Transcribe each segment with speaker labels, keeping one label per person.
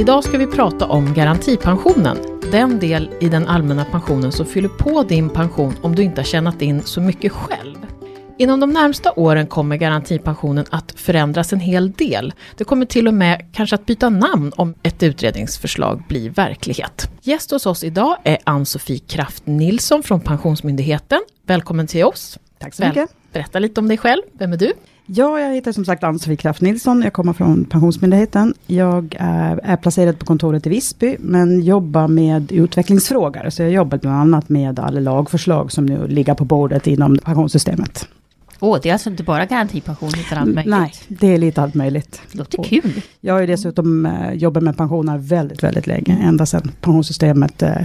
Speaker 1: Idag ska vi prata om garantipensionen. Den del i den allmänna pensionen som fyller på din pension om du inte har tjänat in så mycket själv. Inom de närmsta åren kommer garantipensionen att förändras en hel del. Det kommer till och med kanske att byta namn om ett utredningsförslag blir verklighet. Gäst hos oss idag är Ann-Sofie Kraft Nilsson från Pensionsmyndigheten. Välkommen till oss.
Speaker 2: Tack så mycket.
Speaker 1: Berätta lite om dig själv. Vem är du?
Speaker 2: Ja, jag heter som sagt Ann-Sofie Kraft Nilsson. Jag kommer från Pensionsmyndigheten. Jag är, är, placerad på kontoret i Visby, men jobbar med utvecklingsfrågor. Så jag jobbar bland annat med alla lagförslag som nu ligger på bordet inom pensionssystemet.
Speaker 3: Åh, oh, det är alltså inte bara garantipension utan allt möjligt?
Speaker 2: Nej, det är lite allt möjligt.
Speaker 3: Det låter kul.
Speaker 2: Jag har ju dessutom äh, jobbat med pensioner väldigt, väldigt länge. Ända sedan pensionssystemet äh,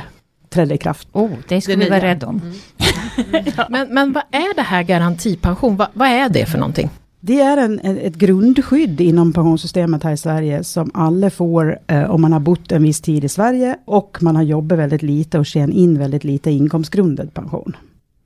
Speaker 2: trädde i kraft.
Speaker 3: Oh, det ska det vi vara rädda om.
Speaker 1: Mm. men, men vad är det här garantipension? Va, vad är det för någonting?
Speaker 2: Det är en, ett grundskydd inom pensionssystemet här i Sverige som alla får eh, om man har bott en viss tid i Sverige och man har jobbat väldigt lite och tjänat in väldigt lite inkomstgrundad pension.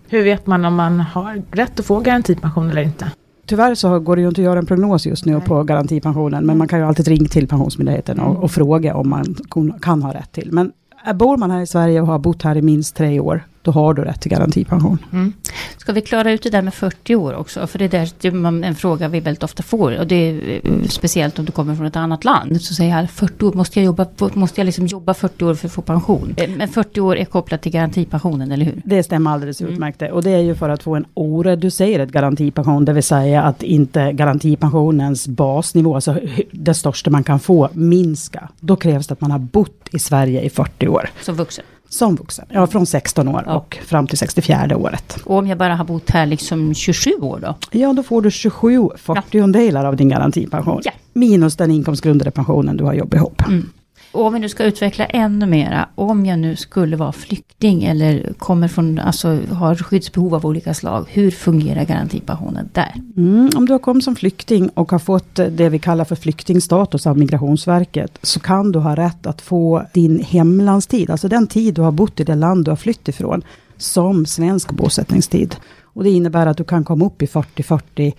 Speaker 4: Hur vet man om man har rätt att få garantipension eller inte?
Speaker 2: Tyvärr så går det ju inte att göra en prognos just nu Nej. på garantipensionen, men man kan ju alltid ringa till Pensionsmyndigheten och, och fråga om man kan ha rätt till. Men bor man här i Sverige och har bott här i minst tre år, då har du rätt till garantipension. Mm.
Speaker 3: Ska vi klara ut det där med 40 år också? För det är en fråga vi väldigt ofta får. Och det är eh, speciellt om du kommer från ett annat land. Så säger jag 40 år, måste jag jobba, måste jag liksom jobba 40 år för att få pension? Men 40 år är kopplat till garantipensionen, eller hur?
Speaker 2: Det stämmer alldeles mm. utmärkt. Och det är ju för att få en oreducerad garantipension. Det vill säga att inte garantipensionens basnivå, alltså det största man kan få, minska. Då krävs det att man har bott i Sverige i 40 år.
Speaker 3: Som vuxen?
Speaker 2: Som vuxen, ja från 16 år ja. och fram till 64 året.
Speaker 3: Och om jag bara har bott här liksom 27 år då?
Speaker 2: Ja, då får du 27 40 ja. av din garantipension. Ja. Minus den inkomstgrundade pensionen du har jobbat ihop. Mm.
Speaker 3: Om vi nu ska utveckla ännu mera, om jag nu skulle vara flykting eller kommer från, alltså har skyddsbehov av olika slag, hur fungerar garantipensionen där?
Speaker 2: Mm, om du har kommit som flykting och har fått det vi kallar för flyktingstatus av Migrationsverket, så kan du ha rätt att få din hemlandstid, alltså den tid du har bott i det land du har flytt ifrån, som svensk bosättningstid. Och det innebär att du kan komma upp i 40-40 mm,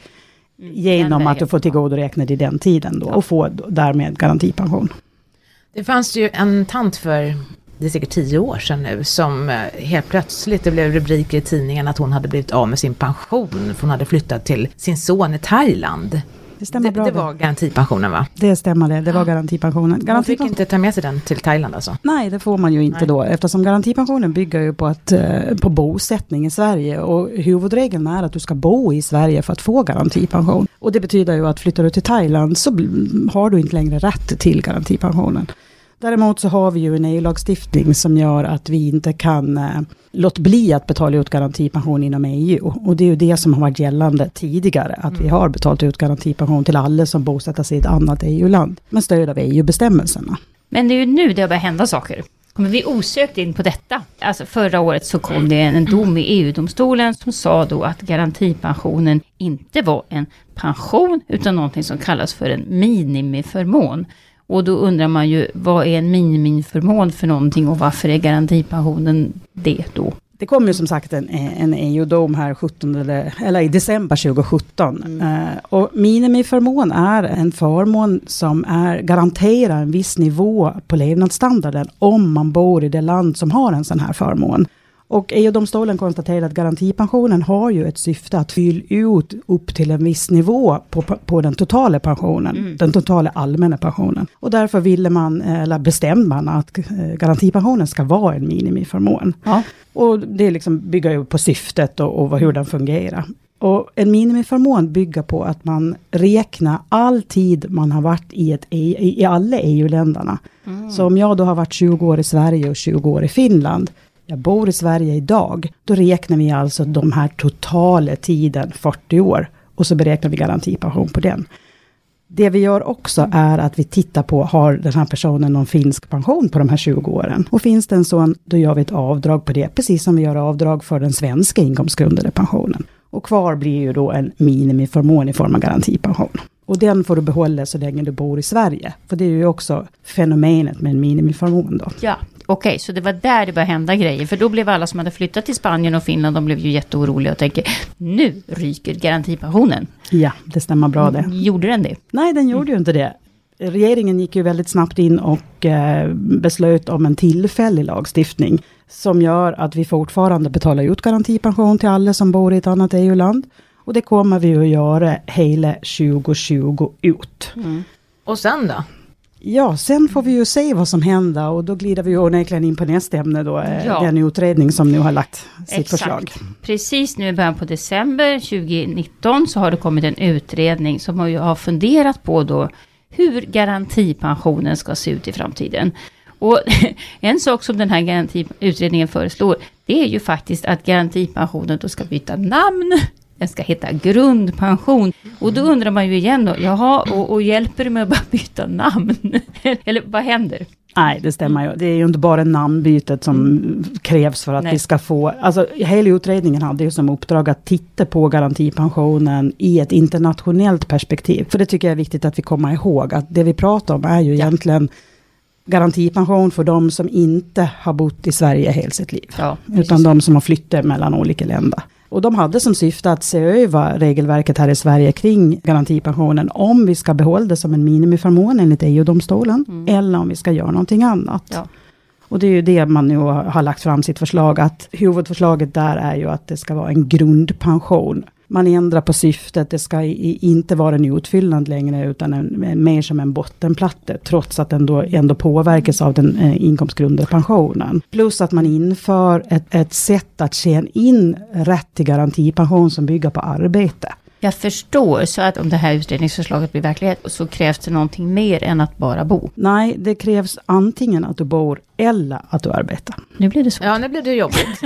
Speaker 2: genom att du får tillgodoräkna dig den tiden då, och få därmed garantipension.
Speaker 4: Det fanns ju en tant för, det är säkert tio år sedan nu, som eh, helt plötsligt, det blev rubriker i tidningen att hon hade blivit av med sin pension, för hon hade flyttat till sin son i Thailand.
Speaker 2: Det stämmer
Speaker 4: det,
Speaker 2: bra.
Speaker 4: Det var garantipensionen va?
Speaker 2: Det stämmer det, det var garantipensionen.
Speaker 4: Garantipension. Man fick inte ta med sig den till Thailand alltså?
Speaker 2: Nej, det får man ju inte Nej. då, eftersom garantipensionen bygger ju på, att, eh, på bosättning i Sverige. Och huvudregeln är att du ska bo i Sverige för att få garantipension. Och det betyder ju att flyttar du till Thailand så har du inte längre rätt till garantipensionen. Däremot så har vi ju en EU-lagstiftning som gör att vi inte kan eh, låta bli att betala ut garantipension inom EU. Och det är ju det som har varit gällande tidigare, att mm. vi har betalat ut garantipension till alla som bosätter sig i ett annat EU-land, med stöd av EU-bestämmelserna.
Speaker 3: Men det är ju nu det har börjat hända saker. Kommer vi osökt in på detta? Alltså förra året så kom det en dom i EU-domstolen som sa då att garantipensionen inte var en pension utan någonting som kallas för en minimiförmån. Och då undrar man ju, vad är en minimiförmån för någonting och varför är garantipensionen det då?
Speaker 2: Det kom ju som sagt en, en EU-dom här 17, eller, eller i december 2017. Mm. Uh, och minimiförmån är en förmån som är, garanterar en viss nivå på levnadsstandarden om man bor i det land som har en sån här förmån. Och EU-domstolen konstaterade att garantipensionen har ju ett syfte att fylla ut upp till en viss nivå på, på den totala pensionen, mm. den totala allmänna pensionen. Och därför ville man, eller bestämde man att eh, garantipensionen ska vara en minimiförmån. Ja. Och det liksom bygger ju på syftet och, och hur den fungerar. Och en minimiförmån bygger på att man räknar all tid man har varit i, ett, i, i alla EU-länderna. Mm. Så om jag då har varit 20 år i Sverige och 20 år i Finland, jag bor i Sverige idag, då räknar vi alltså de här totala tiden 40 år och så beräknar vi garantipension på den. Det vi gör också är att vi tittar på, har den här personen någon finsk pension på de här 20 åren? Och finns det en sån, då gör vi ett avdrag på det, precis som vi gör avdrag för den svenska inkomstgrundade pensionen. Och kvar blir ju då en minimiförmån i form av garantipension. Och den får du behålla så länge du bor i Sverige. För det är ju också fenomenet med en minimiförmån då.
Speaker 3: Ja, Okej, okay, så det var där det började hända grejer. För då blev alla som hade flyttat till Spanien och Finland, de blev ju jätteoroliga och tänker, nu ryker garantipensionen.
Speaker 2: Ja, det stämmer bra det.
Speaker 3: Gjorde den det?
Speaker 2: Nej, den gjorde mm. ju inte det. regeringen gick ju väldigt snabbt in och eh, beslöt om en tillfällig lagstiftning som gör att vi fortfarande betalar ut garantipension till alla som bor i ett annat EU-land. Och det kommer vi att göra hela 2020 ut.
Speaker 4: Och sen då?
Speaker 2: Ja, sen får vi ju se vad som händer och då glider vi onekligen in på nästa ämne då, eh,
Speaker 3: Ja.
Speaker 2: den utredning som nu har lagt sitt
Speaker 3: Exakt.
Speaker 2: förslag.
Speaker 3: Precis nu i början på december 2019 så har det kommit en utredning som har funderat på då hur garantipensionen ska se ut i framtiden. Och en sak som den här garantiutredningen föreslår, det är ju faktiskt att garantipensionen då ska byta namn. Den ska heta grundpension. Och då undrar man ju igen då, jaha, och, och hjälper det med att bara byta namn? Eller vad händer?
Speaker 2: Nej, det stämmer ju. Det är ju inte bara namnbytet som krävs för att
Speaker 3: Nej.
Speaker 2: vi ska få... Alltså, hela utredningen hade ju som uppdrag att titta på garantipensionen i ett internationellt perspektiv. För det tycker jag är viktigt att vi kommer ihåg, att det vi pratar om är ju egentligen garantipension för de som inte har bott i Sverige hela sitt liv.
Speaker 3: Ja,
Speaker 2: utan de som har flyttat mellan olika länder. Och de hade som syfte att se över regelverket här i Sverige kring garantipensionen, om vi ska behålla det som en minimiförmån enligt EU-domstolen, eller om vi ska göra någonting annat.
Speaker 3: Ja.
Speaker 2: Och det är ju det man nu har har lagt fram sitt förslag, att huvudförslaget där är ju att det ska vara en grundpension. Man ändrar på syftet, det ska i, inte vara en utfyllnad längre, utan en, mer som en bottenplatta, trots att den då ändå påverkas av den eh, inkomstgrundade pensionen. Plus att man inför ett, ett sätt att tjäna in rätt till garantipension som bygger på arbete.
Speaker 3: Jag förstår, så att om det här utredningsförslaget blir verklighet så krävs det någonting mer än att bara bo.
Speaker 2: Nej, det krävs antingen att du bor eller att du arbetar.
Speaker 3: Nu blir det så.
Speaker 4: Ja, nu blev det jobbigt.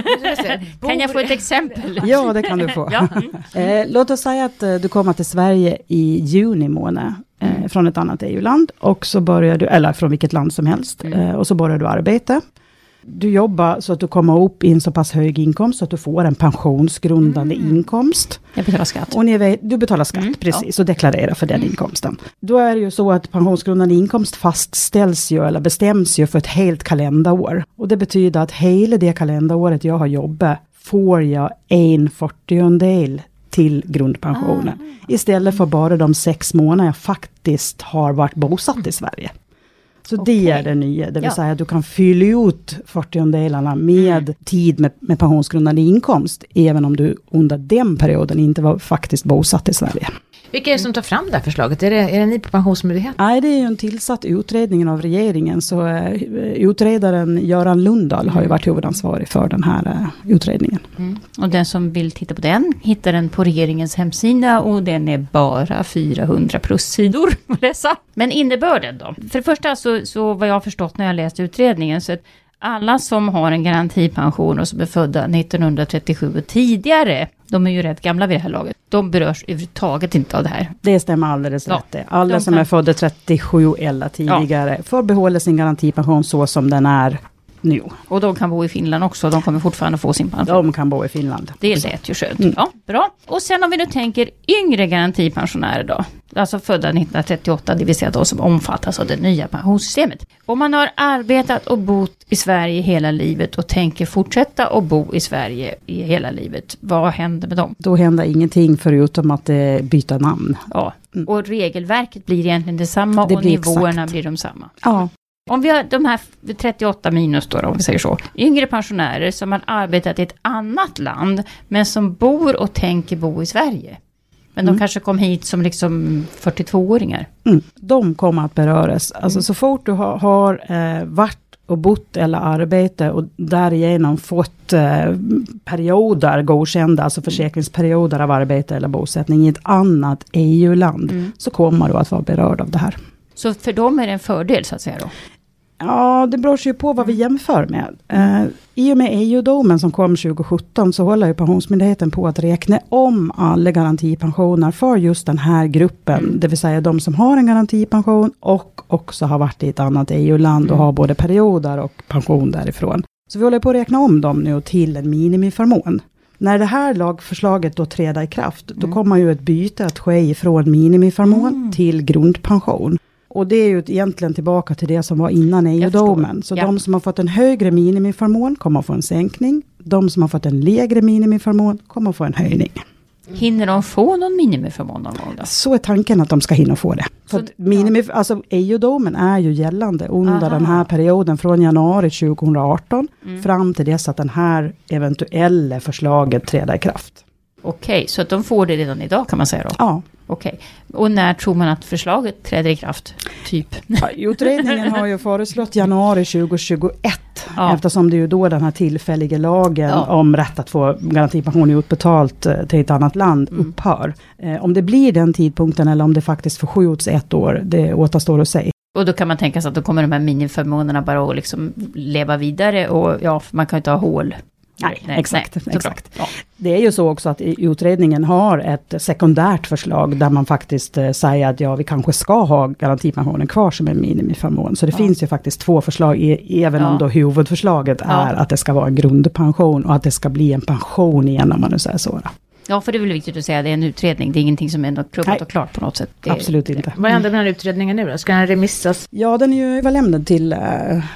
Speaker 3: Kan jag få ett exempel?
Speaker 2: Ja, det kan du få.
Speaker 3: Ja.
Speaker 2: Eh, låt oss säga att eh, du kommer till Sverige i juni månad eh, från ett annat EU-land och så börjar du, eller från vilket land som helst, eh, och så börjar du arbeta. Du jobbar så att du kommer upp i en så pass hög inkomst så att du får en pensionsgrundande inkomst.
Speaker 3: Jag betalar skatt.
Speaker 2: Och ni du betalar skatt,
Speaker 3: Mm,
Speaker 2: precis, och deklarerar för den inkomsten. Då är det ju så att pensionsgrundande inkomst fastställs ju, eller bestäms ju för ett helt kalenderår. Och det betyder att hela det kalenderåret jag har jobbat får jag en fyrtiondel till grundpensionen. Istället för bara de sex månader jag faktiskt har varit bosatt i Sverige. Så
Speaker 3: Okej.
Speaker 2: det är det nya, det vill
Speaker 3: Ja.
Speaker 2: säga att du kan fylla ut 40 med tid med, med pensionsgrundande inkomst, även om du under den perioden inte var faktiskt bosatt i Sverige.
Speaker 4: Vilka är det som tar fram det här förslaget? Är det, är det ni på Pensionsmyndigheten?
Speaker 2: Nej, det är ju en tillsatt utredning av regeringen, så eh, utredaren Göran Lundahl har ju varit huvudansvarig för den här eh, utredningen.
Speaker 3: Och den som vill titta på den hittar den på regeringens hemsida och den är bara 400 plussidor att läsa. Men innebörden då? För det första så, så vad jag har förstått när jag läst utredningen så att alla som har en garantipension och som är födda 1937 och tidigare, de är ju rätt gamla vid det här laget, de berörs överhuvudtaget inte av det här.
Speaker 2: Det stämmer alldeles
Speaker 3: Ja,
Speaker 2: rätt det. Alla
Speaker 3: de
Speaker 2: som
Speaker 3: kan-
Speaker 2: är födda 37 eller tidigare får behålla sin garantipension så som den är nu.
Speaker 3: Och de kan bo i Finland också, de kommer fortfarande få sin pension.
Speaker 2: De kan bo i Finland.
Speaker 3: Det lät ju skönt.
Speaker 2: Mm.
Speaker 3: Ja, bra. Och sen om vi nu tänker yngre garantipensionärer då. Alltså födda 1938, det vill säga de som omfattas av det nya pensionssystemet. Om man har arbetat och bott i Sverige hela livet och tänker fortsätta att bo i Sverige i hela livet, vad händer med dem?
Speaker 2: Då händer ingenting förutom att eh, byta namn.
Speaker 3: Ja, och regelverket blir egentligen detsamma
Speaker 2: Mm. Det
Speaker 3: och nivåerna
Speaker 2: exakt.
Speaker 3: blir de samma.
Speaker 2: Ja,
Speaker 3: Om vi har de här 38 minus då, om vi säger så. Yngre pensionärer som har arbetat i ett annat land, men som bor och tänker bo i Sverige. Men de kanske kom hit som liksom 42-åringar.
Speaker 2: mm, de kommer att beröras. Alltså så fort du har, har eh, varit och bott eller arbetat och därigenom fått eh, perioder godkända, alltså försäkringsperioder av arbete eller bosättning i ett annat EU-land, så kommer du att vara berörd av det här.
Speaker 3: Så för dem är det en fördel så att säga då.
Speaker 2: Ja, det beror ju på vad vi jämför med. Eh, I och med EU-domen som kom 2017 så håller ju Pensionsmyndigheten på att räkna om alla garantipensioner för just den här gruppen. Det vill säga de som har en garantipension och också har varit i ett annat EU-land och har både perioder och pension därifrån. Så vi håller på att räkna om dem nu till en minimiförmån. När det här lagförslaget då träder i kraft, då kommer ju ett byte att ske ifrån minimiförmån till grundpension. Och det är ju egentligen tillbaka till det som var innan EU-domen. Så
Speaker 3: Ja.
Speaker 2: de som har fått en högre minimiförmån kommer att få en sänkning. De som har fått en lägre minimiförmån kommer att få en höjning.
Speaker 3: Hinner de få någon minimiförmån någon gång då?
Speaker 2: Så är tanken att de ska hinna få det. För
Speaker 3: Så-
Speaker 2: att minimi, alltså EU-domen är ju gällande under
Speaker 3: Aha.
Speaker 2: den här perioden från januari 2018
Speaker 3: Mm.
Speaker 2: fram till dess att den här eventuella förslaget träder i kraft.
Speaker 3: Okej, så att de får det redan idag kan man säga då?
Speaker 2: Ja,
Speaker 3: Okej. Och när tror man att förslaget träder i kraft? Typ?
Speaker 2: Ja, Utredningen har ju föreslått januari 2021.
Speaker 3: Ja.
Speaker 2: Eftersom det är ju då den här tillfälliga lagen
Speaker 3: Ja.
Speaker 2: om rätt att få garantipension utbetalt eh, till ett annat land
Speaker 3: Mm.
Speaker 2: upphör. Eh, om det blir den tidpunkten eller om det faktiskt förskjuts ett år, det återstår att se.
Speaker 3: Och då kan man tänka sig att då kommer de här miniförmånerna bara att liksom leva vidare och ja, man kan ju inte ha hål.
Speaker 2: Nej, exakt,
Speaker 3: såklart.
Speaker 2: exakt.
Speaker 3: Ja.
Speaker 2: Det är ju så också att utredningen har ett sekundärt förslag där man faktiskt eh, säger att ja, vi kanske ska ha garantipensionen kvar som en minimiförmån. Så det
Speaker 3: Ja.
Speaker 2: finns ju faktiskt två förslag, även
Speaker 3: Ja.
Speaker 2: om då huvudförslaget är att det ska vara en grundpension och att det ska bli en pension igen om man nu säger så.
Speaker 3: Ja, för det är väl viktigt att säga, det är en utredning, det är ingenting som är ändå klubbat och klart på något sätt. Det,
Speaker 2: Absolut inte.
Speaker 4: Vad händer med den här utredningen nu då? Ska den remissas?
Speaker 2: Ja, den är ju överlämnad till eh,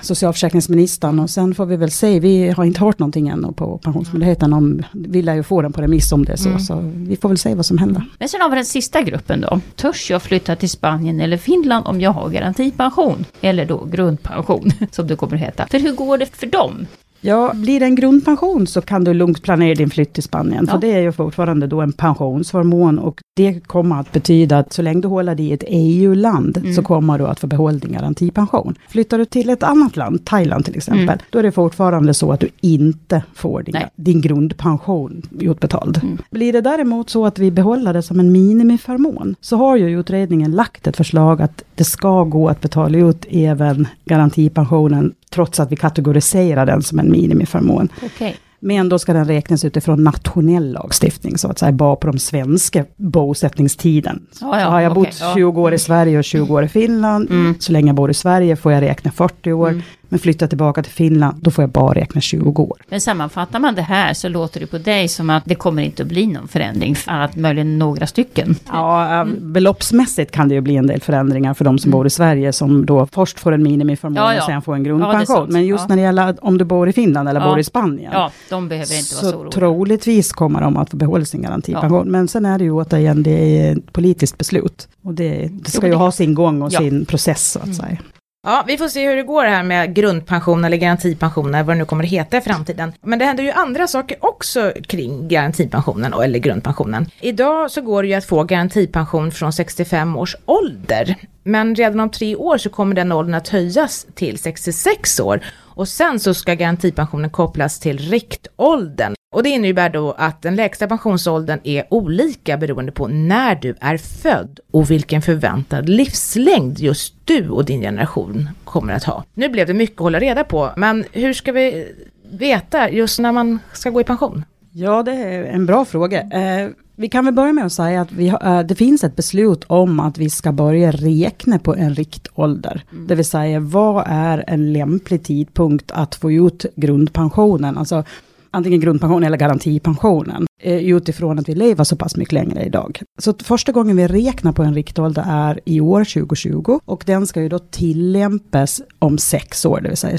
Speaker 2: socialförsäkringsministern och sen får vi väl se. Vi har inte hört någonting ännu på Pensionsmyndigheten om, vi lär ju få den på remiss om det är så.
Speaker 4: Mm.
Speaker 2: Så vi får väl se vad som händer.
Speaker 3: Men sen har vi den sista gruppen då. Törs jag flytta till Spanien eller Finland om jag har garantipension? Eller då grundpension, som det kommer att heta. För hur går det för dem?
Speaker 2: Ja, blir det en grundpension så kan du lugnt planera din flytt till Spanien.
Speaker 3: Ja.
Speaker 2: För det är ju fortfarande då en pensionsförmån och det kommer att betyda att så länge du håller dig i ett EU-land
Speaker 3: Mm.
Speaker 2: så kommer du att få behålla din garantipension. Flyttar du till ett annat land, Thailand till exempel,
Speaker 3: Mm.
Speaker 2: då är det fortfarande så att du inte får din,
Speaker 3: Nej.
Speaker 2: din grundpension utbetald.
Speaker 3: Mm.
Speaker 2: Blir det däremot så att vi behåller det som en minimiförmån, så har ju utredningen lagt ett förslag att det ska gå att betala ut även garantipensionen, trots att vi kategoriserar den som en minimiförmån.
Speaker 3: Okej.
Speaker 2: Men då ska den räknas utifrån nationell lagstiftning, så att säga, bara på de svenska bosättningstiden.
Speaker 3: Ja, ja,
Speaker 2: har jag
Speaker 3: okej,
Speaker 2: bott
Speaker 3: ja.
Speaker 2: 20 år i Sverige och 20 år i Finland,
Speaker 3: Mm.
Speaker 2: så länge jag bor i Sverige får jag räkna 40 år,
Speaker 3: Mm.
Speaker 2: Men flyttar jag tillbaka till Finland, då får jag bara räkna 20 år.
Speaker 3: Men sammanfattar man det här så låter det på dig som att det kommer inte att bli någon förändring, annat möjligen några stycken.
Speaker 2: Ja, äh, beloppsmässigt kan det ju bli en del förändringar för de som bor i Sverige, som då först får en minimiförmån
Speaker 3: Mm. Ja, ja.
Speaker 2: och sen får en
Speaker 3: Ja,
Speaker 2: grundpension.
Speaker 3: sant.
Speaker 2: Men just
Speaker 3: Ja.
Speaker 2: när det gäller om du bor i Finland eller
Speaker 3: Ja.
Speaker 2: bor i Spanien,
Speaker 3: Ja, de behöver inte vara så
Speaker 2: så
Speaker 3: oroliga.
Speaker 2: troligtvis kommer de att få behålla sin garantipension. Men sen är det ju återigen, det är ett politiskt beslut. Och det, det ska ju ha sin gång och
Speaker 3: Ja.
Speaker 2: sin process så att
Speaker 3: Mm.
Speaker 2: säga.
Speaker 4: Ja, vi får se hur det går här med grundpension eller garantipension, eller vad det nu kommer att heta i framtiden. Men det händer ju andra saker också kring garantipensionen och- eller grundpensionen. Idag så går det ju att få garantipension från 65 års ålder. Men redan om tre år så kommer den åldern att höjas till 66 år. Och sen så ska garantipensionen kopplas till riktåldern. Och det innebär då att den lägsta pensionsåldern är olika beroende på när du är född och vilken förväntad livslängd just du och din generation kommer att ha. Nu blev det mycket att hålla reda på, men hur ska vi veta just när man ska gå i pension?
Speaker 2: Ja, det är en bra fråga. Eh, vi kan väl börja med att säga att vi eh, det finns ett beslut om att vi ska börja räkna på en riktålder. Det vill säga, vad är en lämplig tidpunkt att få ut grundpensionen? Alltså antingen grundpension eller garantipensionen. eh, Utifrån att vi lever så pass mycket längre idag. Så första gången vi räknar på en riktålder är i år 2020. Och den ska ju då tillämpas om sex år, det vill säga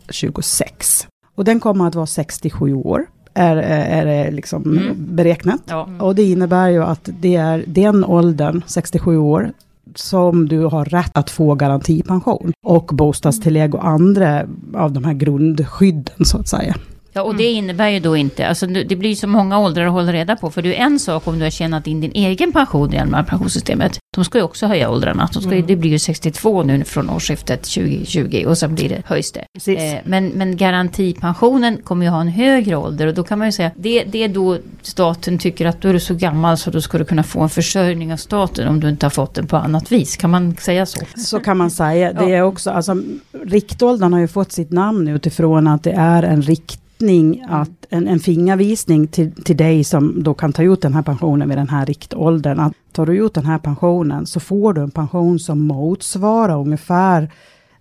Speaker 2: 2026. Och den kommer att vara 67 år, är, är det liksom
Speaker 3: Mm.
Speaker 2: beräknat.
Speaker 3: Ja.
Speaker 2: Och det innebär ju att det är den åldern, 67 år, som du har rätt att få garantipension. Och bostadstillägg och andra av de här grundskydden så att säga.
Speaker 3: Ja, och det innebär ju då inte, alltså det blir så många åldrar att hålla reda på, för det är en sak om du har tjänat in din egen pension i allmänna pensionssystemet. De ska ju också höja åldrarna, de ska, ju- det blir ju 62 nu från årsskiftet 2020 och sen blir det, höjs det. Eh, men, men garantipensionen kommer ju ha en högre ålder och då kan man ju säga, det, det är då staten tycker att då är du så gammal så då ska du kunna få en försörjning av staten om du inte har fått den på annat vis. Kan man säga så?
Speaker 2: Så kan man säga. Det är också, alltså, riktåldern har ju fått sitt namn utifrån att det är en riktning, att, en, en fingervisning till, till dig som då kan ta ut den här pensionen vid den här riktåldern. Att tar du ut den här pensionen så får du en pension som motsvarar ungefär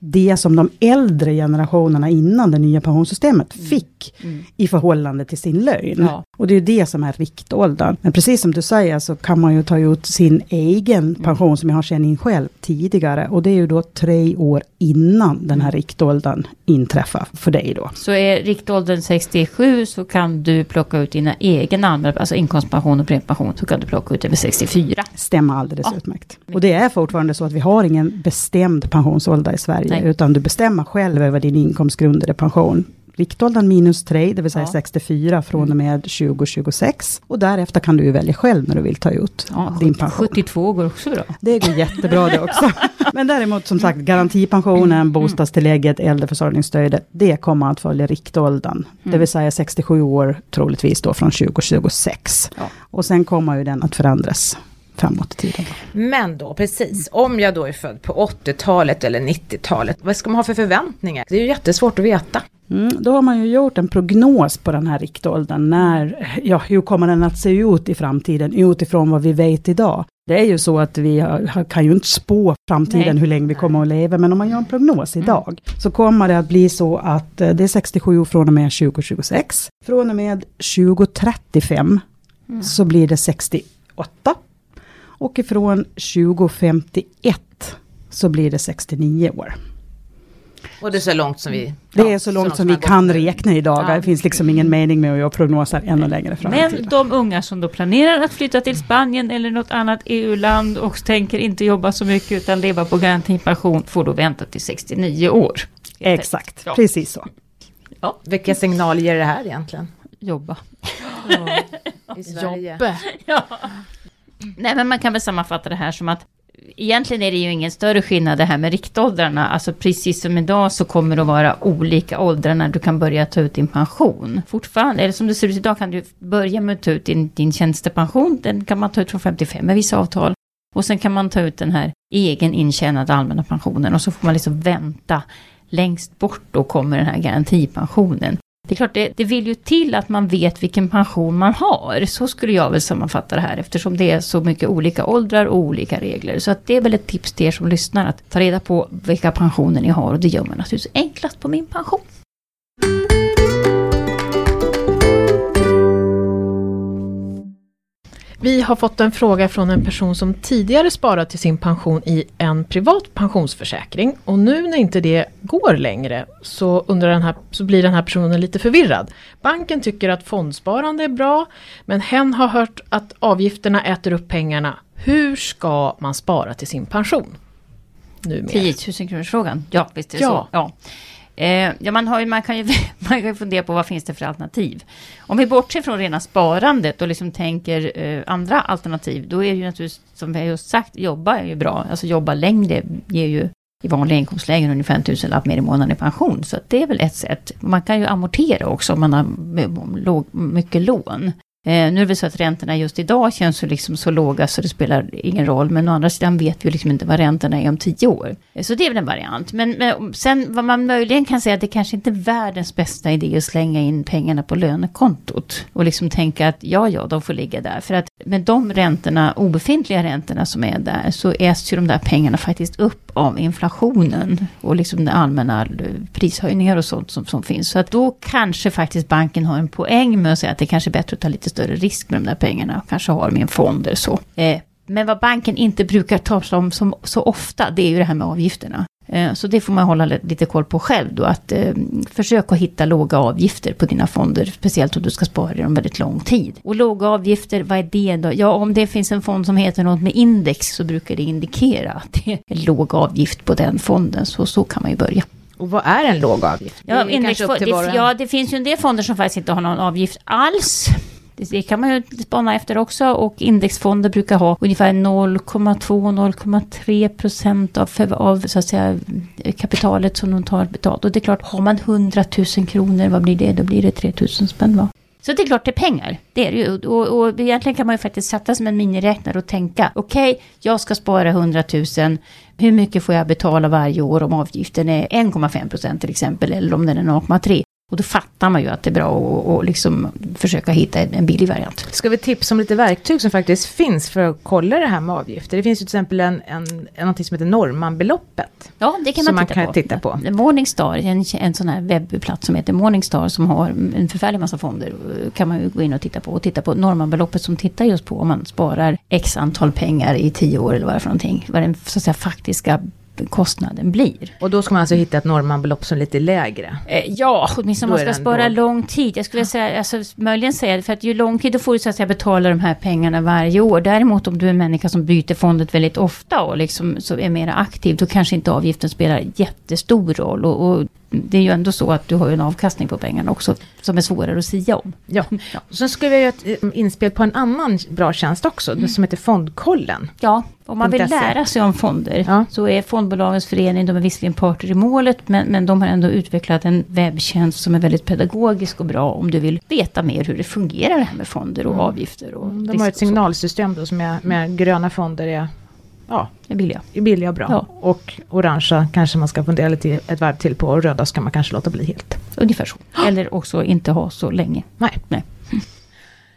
Speaker 2: det som de äldre generationerna innan det nya pensionssystemet
Speaker 3: Mm.
Speaker 2: fick i förhållande till sin lön.
Speaker 3: Ja.
Speaker 2: Och det är det som är riktåldern. Men precis som du säger så kan man ju ta ut sin egen
Speaker 3: Mm.
Speaker 2: pension som jag har tjänat in själv tidigare. Och det är ju då tre år innan den här riktåldern inträffar för dig då.
Speaker 3: Så är riktåldern 67 så kan du plocka ut dina egna allmänna, alltså inkomstpension och premiepension, så kan du plocka ut över 64.
Speaker 2: Stämmer alldeles
Speaker 3: Ja.
Speaker 2: utmärkt. Och det är fortfarande så att vi har ingen bestämd pensionsålder i Sverige,
Speaker 3: Nej.
Speaker 2: utan du bestämmer själv över din inkomstgrundade pension. Riktåldern minus 3, det vill säga
Speaker 3: Ja.
Speaker 2: 64 från och med 2026. Och därefter kan du välja själv när du vill ta ut
Speaker 3: Ja,
Speaker 2: din pension.
Speaker 3: 72 går också bra.
Speaker 2: Det går jättebra det också. Men däremot som sagt garantipensionen, bostadstillägget, äldreförsörjningsstödet, det kommer att följa riktåldern. Det vill säga 67 år troligtvis då från 2026.
Speaker 3: Ja.
Speaker 2: Och sen kommer ju den att förändras framåt i tiden.
Speaker 4: Men då precis, om jag då är född på 80-talet eller 90-talet, vad ska man ha för förväntningar? Det är ju jättesvårt att veta.
Speaker 2: Mm, då har man ju gjort en prognos på den här riktåldern. När, ja, hur kommer den att se ut i framtiden utifrån vad vi vet idag? Det är ju så att vi har, kan ju inte spå framtiden
Speaker 3: Nej.
Speaker 2: hur länge vi kommer att leva, men om man gör en prognos idag så kommer det att bli så att eh, det är 67 från och med 2026. Från och med 2035 så blir det 68. Och ifrån 2051 så blir det 69 år.
Speaker 4: Och det är så långt som vi...
Speaker 2: Det
Speaker 4: ja,
Speaker 2: är så långt som
Speaker 4: man
Speaker 2: vi
Speaker 4: har
Speaker 2: kan räkna idag.
Speaker 4: Ja.
Speaker 2: Det finns liksom ingen mening med att göra prognoser ännu längre fram
Speaker 3: Men de unga som då planerar att flytta till Spanien eller något annat EU-land och tänker inte jobba så mycket utan leva på garantipension får då vänta till 69 år.
Speaker 2: Exakt,
Speaker 3: Ja.
Speaker 2: precis så.
Speaker 4: Vilka signaler ger det här egentligen?
Speaker 3: Jobba.
Speaker 4: I Sverige?
Speaker 1: Jobbe.
Speaker 3: Ja. Nej men man kan väl sammanfatta det här som att Egentligen är det ju ingen större skillnad det här med riktåldrarna. Alltså precis som idag så kommer det att vara olika åldrar när du kan börja ta ut din pension. Fortfarande, eller som det ser ut idag kan du börja med att ta ut din, din tjänstepension. Den kan man ta ut från 55 med vissa avtal. Och sen kan man ta ut den här egen intjänade allmänna pensionen. Och så får man liksom vänta. Längst bort då kommer den här garantipensionen. Det är klart, det, det vill ju till att man vet vilken pension man har. Så skulle jag väl sammanfatta det här eftersom det är så mycket olika åldrar och olika regler. Så att det är väl ett tips till er som lyssnar att ta reda på vilka pensioner ni har och det gör man naturligtvis enklast på min pension.
Speaker 1: Vi har fått en fråga från en person som tidigare sparat till sin pension i en privat pensionsförsäkring. Och nu när inte det går längre så, undrar den här, så blir den här personen lite förvirrad. Banken tycker att fondsparande är bra, men hen har hört att avgifterna äter upp pengarna. Hur ska man spara till sin pension? Numera.
Speaker 3: 10 000 kronors frågan. Ja, visst är det
Speaker 1: Ja.
Speaker 3: så. Ja. Eh, ja, man, har ju, man, kan ju, man kan ju fundera på vad finns det för alternativ. Om vi bortser från rena sparandet och liksom tänker eh, andra alternativ, då är det ju naturligtvis, som vi har just sagt, jobba är ju bra. Alltså jobba längre ger ju i vanliga inkomstlägen ungefär en tusenlapp mer i månaden i pension. Så att det är väl ett sätt. Man kan ju amortera också om man har låg, mycket lån. Eh, nu är det väl så att räntorna just idag känns ju liksom så låga så det spelar ingen roll. Men å andra sidan vet vi ju liksom inte vad räntorna är om tio år. Eh, Så det är väl en variant. Men, men sen vad man möjligen kan säga att det kanske inte är världens bästa idé att slänga in pengarna på lönekontot. Och liksom tänka att ja, ja, de får ligga där. För att med de räntorna, obefintliga räntorna som är där, så äts ju de där pengarna faktiskt upp av inflationen. Och liksom den allmänna eh, prishöjningar och sånt som, som finns. Så att då kanske faktiskt banken har en poäng med att säga att det kanske är bättre att ta lite större risk med de där pengarna. Och kanske ha dem i en fond eller så. Eh, men vad banken inte brukar ta som, som så ofta, det är ju det här med avgifterna. Eh, Så det får man hålla li- lite koll på själv då, att eh, försök att hitta låga avgifter på dina fonder, speciellt om du ska spara i dem väldigt lång tid. Och låga avgifter, vad är det då? Ja, om det finns en fond som heter något med index så brukar det indikera att det är låg avgift på den fonden, så så kan man ju börja.
Speaker 4: Och vad är en låg avgift? Det
Speaker 3: Ja,
Speaker 4: var och
Speaker 3: det, ja, det finns ju en del fonder som faktiskt inte har någon avgift alls. Det, kan man ju spana efter också och indexfonder brukar ha ungefär 0,2-0,3 procent av, av så att säga, kapitalet som de tar betalt. Och det är klart, har man 100 000 kronor, vad blir det? Då blir det 3 000 spänn va? Så det är klart det är pengar, det är det ju. Och, och egentligen kan man ju faktiskt sätta som en miniräknare och tänka, okej, jag ska spara 100 000, hur mycket får jag betala varje år om avgiften är 1,5 procent till exempel, eller om den är 0,3. Och då fattar man ju att det är bra att, liksom försöka hitta en billig variant.
Speaker 4: Ska vi tipsa om lite verktyg som faktiskt finns för att kolla det här med avgifter? Det finns ju till exempel en, en, någonting som heter Normanbeloppet.
Speaker 3: Ja, det kan man,
Speaker 4: man
Speaker 3: titta,
Speaker 4: kan
Speaker 3: på.
Speaker 4: titta på.
Speaker 3: Morningstar, en, en sån här webbplats som heter Morningstar som har en förfärlig massa fonder. kan man ju gå in och titta på. Och titta på Normanbeloppet som tittar just på om man sparar x antal pengar i tio år eller vad det är för någonting. Vad den så att säga, faktiska kostnaden blir.
Speaker 4: Och då ska man alltså hitta ett Normanbelopp som är lite lägre.
Speaker 3: Eh, ja, åtminstone
Speaker 4: Då
Speaker 3: om man ska spara
Speaker 4: låg.
Speaker 3: lång tid. Jag skulle säga, alltså, möjligen säga, för att ju lång tid, då får du så att säga betala de här pengarna varje år. Däremot om du är en människa som byter fondet väldigt ofta och liksom så är mer aktiv, då kanske inte avgiften spelar jättestor roll. Och, och det är ju ändå så att du har ju en avkastning på pengarna också, som är svårare att sia om.
Speaker 4: Ja. Och sen skulle vi göra ett eh, inspel på en annan bra tjänst också, som heter Fondkollen.
Speaker 3: Ja, om man vill
Speaker 4: .se.
Speaker 3: lära sig om fonder
Speaker 4: Ja.
Speaker 3: så är fondbolagens förening, de är visserligen parter i målet, men, men de har ändå utvecklat en webbtjänst som är väldigt pedagogisk och bra om du vill veta mer hur det fungerar det här med fonder och avgifter. Och
Speaker 4: Mm. De har ett signalsystem då som är med gröna fonder är, ja,
Speaker 3: Det är billiga.
Speaker 4: är billiga och bra.
Speaker 3: Ja.
Speaker 4: Och orangea kanske man ska fundera lite ett varv till på och röda ska man kanske låta bli helt.
Speaker 3: Ungefär så. Eller också inte ha så länge.
Speaker 4: Nej.
Speaker 3: Nej.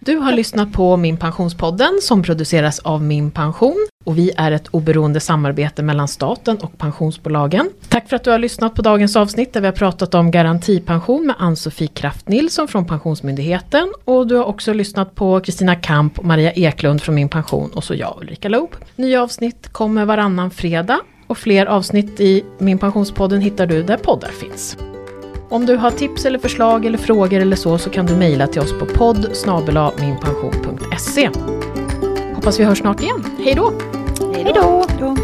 Speaker 1: Du har lyssnat på Min Pensionspodden som produceras av Min Pension och vi är ett oberoende samarbete mellan staten och pensionsbolagen. Tack för att du har lyssnat på dagens avsnitt där vi har pratat om garantipension med Ann-Sofie Kraft Nilsson från Pensionsmyndigheten och du har också lyssnat på Kristina Kamp och Maria Eklund från Min Pension och så jag Ulrika Loob. Nya avsnitt kommer varannan fredag och fler avsnitt i Min Pensionspodden hittar du där poddar finns. Om du har tips eller förslag eller frågor eller så så kan du mejla till oss på podd minpension.se. Hoppas vi hörs snart igen. Hej då!
Speaker 3: Hej
Speaker 2: då!